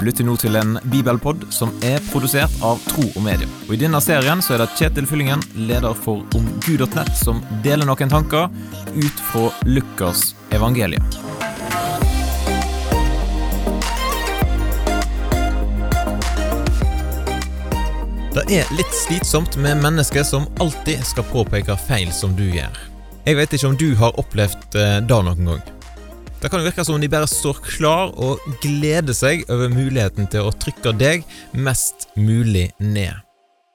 Du lytter nå til en bibelpod som er produsert av Tro og Medie. Og I denne serien så er det Kjetil Fyllingen, leder for omgud.nett, som deler noen tanker ut fra Lukas evangelium. Det er litt slitsomt med mennesker som alltid skal påpeke feil som du gjør. Jeg vet ikke om du har opplevd eh, det noen gang. Det kan jo virke som om de bare står klar og gleder seg over muligheten til å trykke deg mest mulig ned.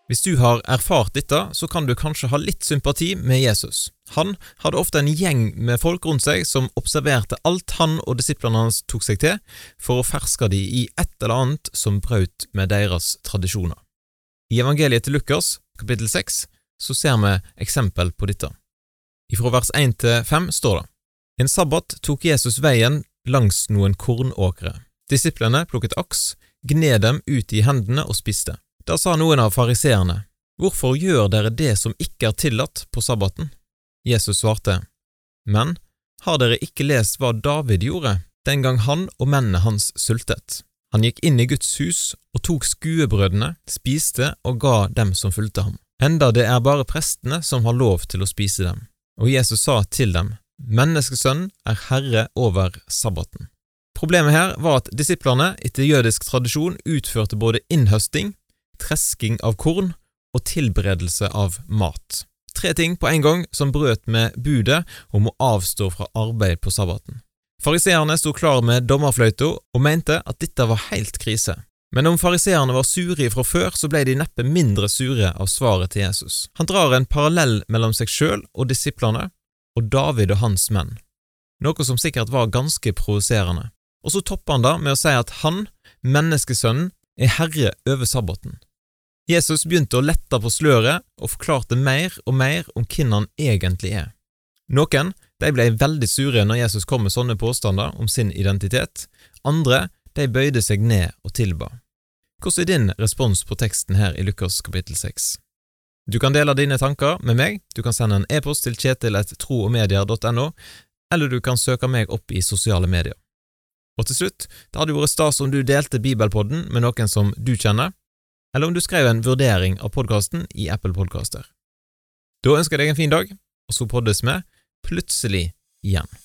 Hvis du har erfart dette, så kan du kanskje ha litt sympati med Jesus. Han hadde ofte en gjeng med folk rundt seg som observerte alt han og disiplene hans tok seg til, for å ferske de i et eller annet som brøt med deres tradisjoner. I evangeliet til Lukas, kapittel 6, så ser vi eksempel på dette. Ifra vers 1 til 5 står det en sabbat tok Jesus veien langs noen kornåkre. Disiplene plukket aks, gned dem ut i hendene og spiste. Da sa noen av fariseerne, Hvorfor gjør dere det som ikke er tillatt på sabbaten? Jesus svarte, Men har dere ikke lest hva David gjorde den gang han og mennene hans sultet? Han gikk inn i Guds hus og tok skuebrødene, spiste og ga dem som fulgte ham, enda det er bare prestene som har lov til å spise dem. Og Jesus sa til dem, Menneskesønnen er herre over sabbaten. Problemet her var at disiplene etter jødisk tradisjon utførte både innhøsting, tresking av korn og tilberedelse av mat. Tre ting på en gang som brøt med budet om å avstå fra arbeid på sabbaten. Fariseerne sto klar med dommerfløyta og mente at dette var helt krise. Men om fariseerne var sure fra før, så ble de neppe mindre sure av svaret til Jesus. Han drar en parallell mellom seg sjøl og disiplene, og David og hans menn, noe som sikkert var ganske provoserende. Og så topper han da med å si at han, menneskesønnen, er herre over sabbaten. Jesus begynte å lette på sløret og forklarte mer og mer om hvem han egentlig er. Noen de ble veldig sure når Jesus kom med sånne påstander om sin identitet, andre de bøyde seg ned og tilba. Hvordan er din respons på teksten her i Lukas kapittel 6? Du kan dele dine tanker med meg, du kan sende en e-post til kjetil.troogmedier.no, eller du kan søke meg opp i sosiale medier. Og til slutt, det hadde vært stas om du delte Bibelpodden med noen som du kjenner, eller om du skrev en vurdering av podkasten i Apple Podcaster. Da ønsker jeg deg en fin dag, og så poddes vi plutselig igjen.